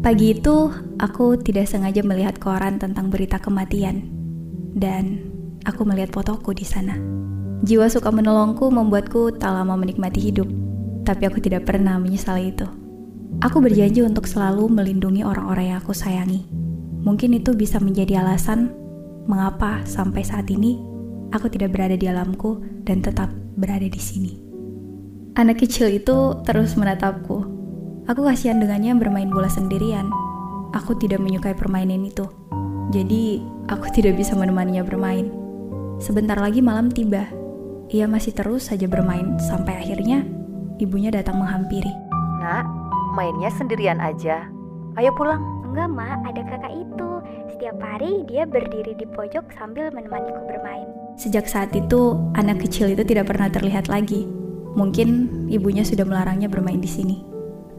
Pagi itu, aku tidak sengaja melihat koran tentang berita kematian. Dan aku melihat fotoku di sana. Jiwa suka menolongku membuatku tak lama menikmati hidup. Tapi aku tidak pernah menyesali itu. Aku berjanji untuk selalu melindungi orang-orang yang aku sayangi. Mungkin itu bisa menjadi alasan mengapa sampai saat ini aku tidak berada di alamku dan tetap berada di sini. Anak kecil itu terus menatapku Aku kasihan dengannya bermain bola sendirian. Aku tidak menyukai permainan itu. Jadi, aku tidak bisa menemaninya bermain. Sebentar lagi malam tiba. Ia masih terus saja bermain sampai akhirnya ibunya datang menghampiri. Nak, mainnya sendirian aja. Ayo pulang. Enggak, Ma, ada kakak itu. Setiap hari dia berdiri di pojok sambil menemaniku bermain. Sejak saat itu, anak kecil itu tidak pernah terlihat lagi. Mungkin ibunya sudah melarangnya bermain di sini.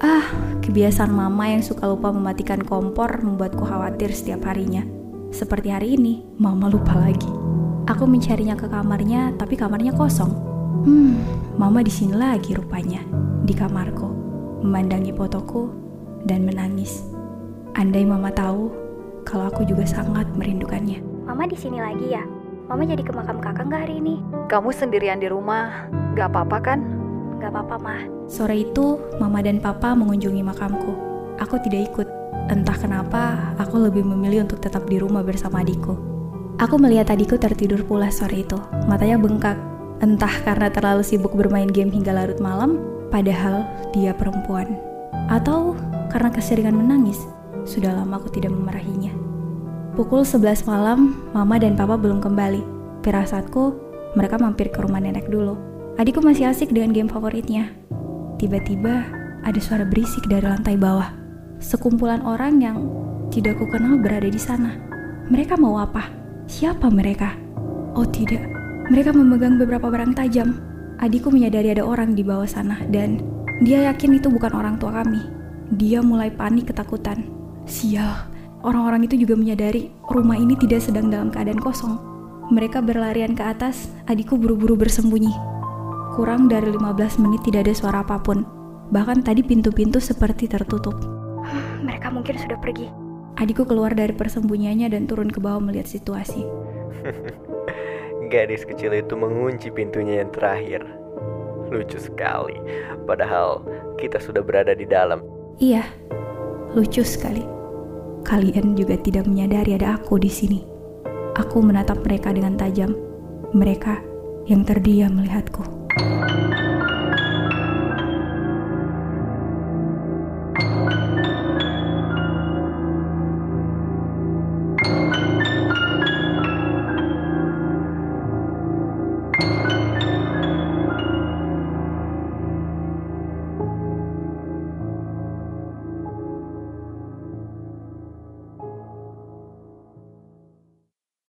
Ah, kebiasaan mama yang suka lupa mematikan kompor membuatku khawatir setiap harinya. Seperti hari ini, mama lupa lagi. Aku mencarinya ke kamarnya, tapi kamarnya kosong. Hmm, mama di sini lagi rupanya, di kamarku, memandangi fotoku dan menangis. Andai mama tahu kalau aku juga sangat merindukannya. Mama di sini lagi ya? Mama jadi ke makam kakak nggak hari ini? Kamu sendirian di rumah, gak apa-apa kan? Gak apa-apa, Mah. Sore itu, Mama dan Papa mengunjungi makamku. Aku tidak ikut. Entah kenapa, aku lebih memilih untuk tetap di rumah bersama adikku. Aku melihat adikku tertidur pula sore itu. Matanya bengkak. Entah karena terlalu sibuk bermain game hingga larut malam, padahal dia perempuan. Atau karena keseringan menangis. Sudah lama aku tidak memarahinya. Pukul 11 malam, Mama dan Papa belum kembali. Firasatku, mereka mampir ke rumah nenek dulu. Adikku masih asik dengan game favoritnya. Tiba-tiba ada suara berisik dari lantai bawah. Sekumpulan orang yang tidak ku kenal berada di sana. Mereka mau apa? Siapa mereka? Oh tidak, mereka memegang beberapa barang tajam. Adikku menyadari ada orang di bawah sana dan dia yakin itu bukan orang tua kami. Dia mulai panik ketakutan. Sial, orang-orang itu juga menyadari rumah ini tidak sedang dalam keadaan kosong. Mereka berlarian ke atas, adikku buru-buru bersembunyi. Kurang dari 15 menit tidak ada suara apa pun. Bahkan tadi pintu-pintu seperti tertutup. Hmm, mereka mungkin sudah pergi. Adikku keluar dari persembunyiannya dan turun ke bawah melihat situasi. Gadis kecil itu mengunci pintunya yang terakhir. Lucu sekali. Padahal kita sudah berada di dalam. Iya, lucu sekali. Kalian juga tidak menyadari ada aku di sini. Aku menatap mereka dengan tajam. Mereka yang terdiam melihatku.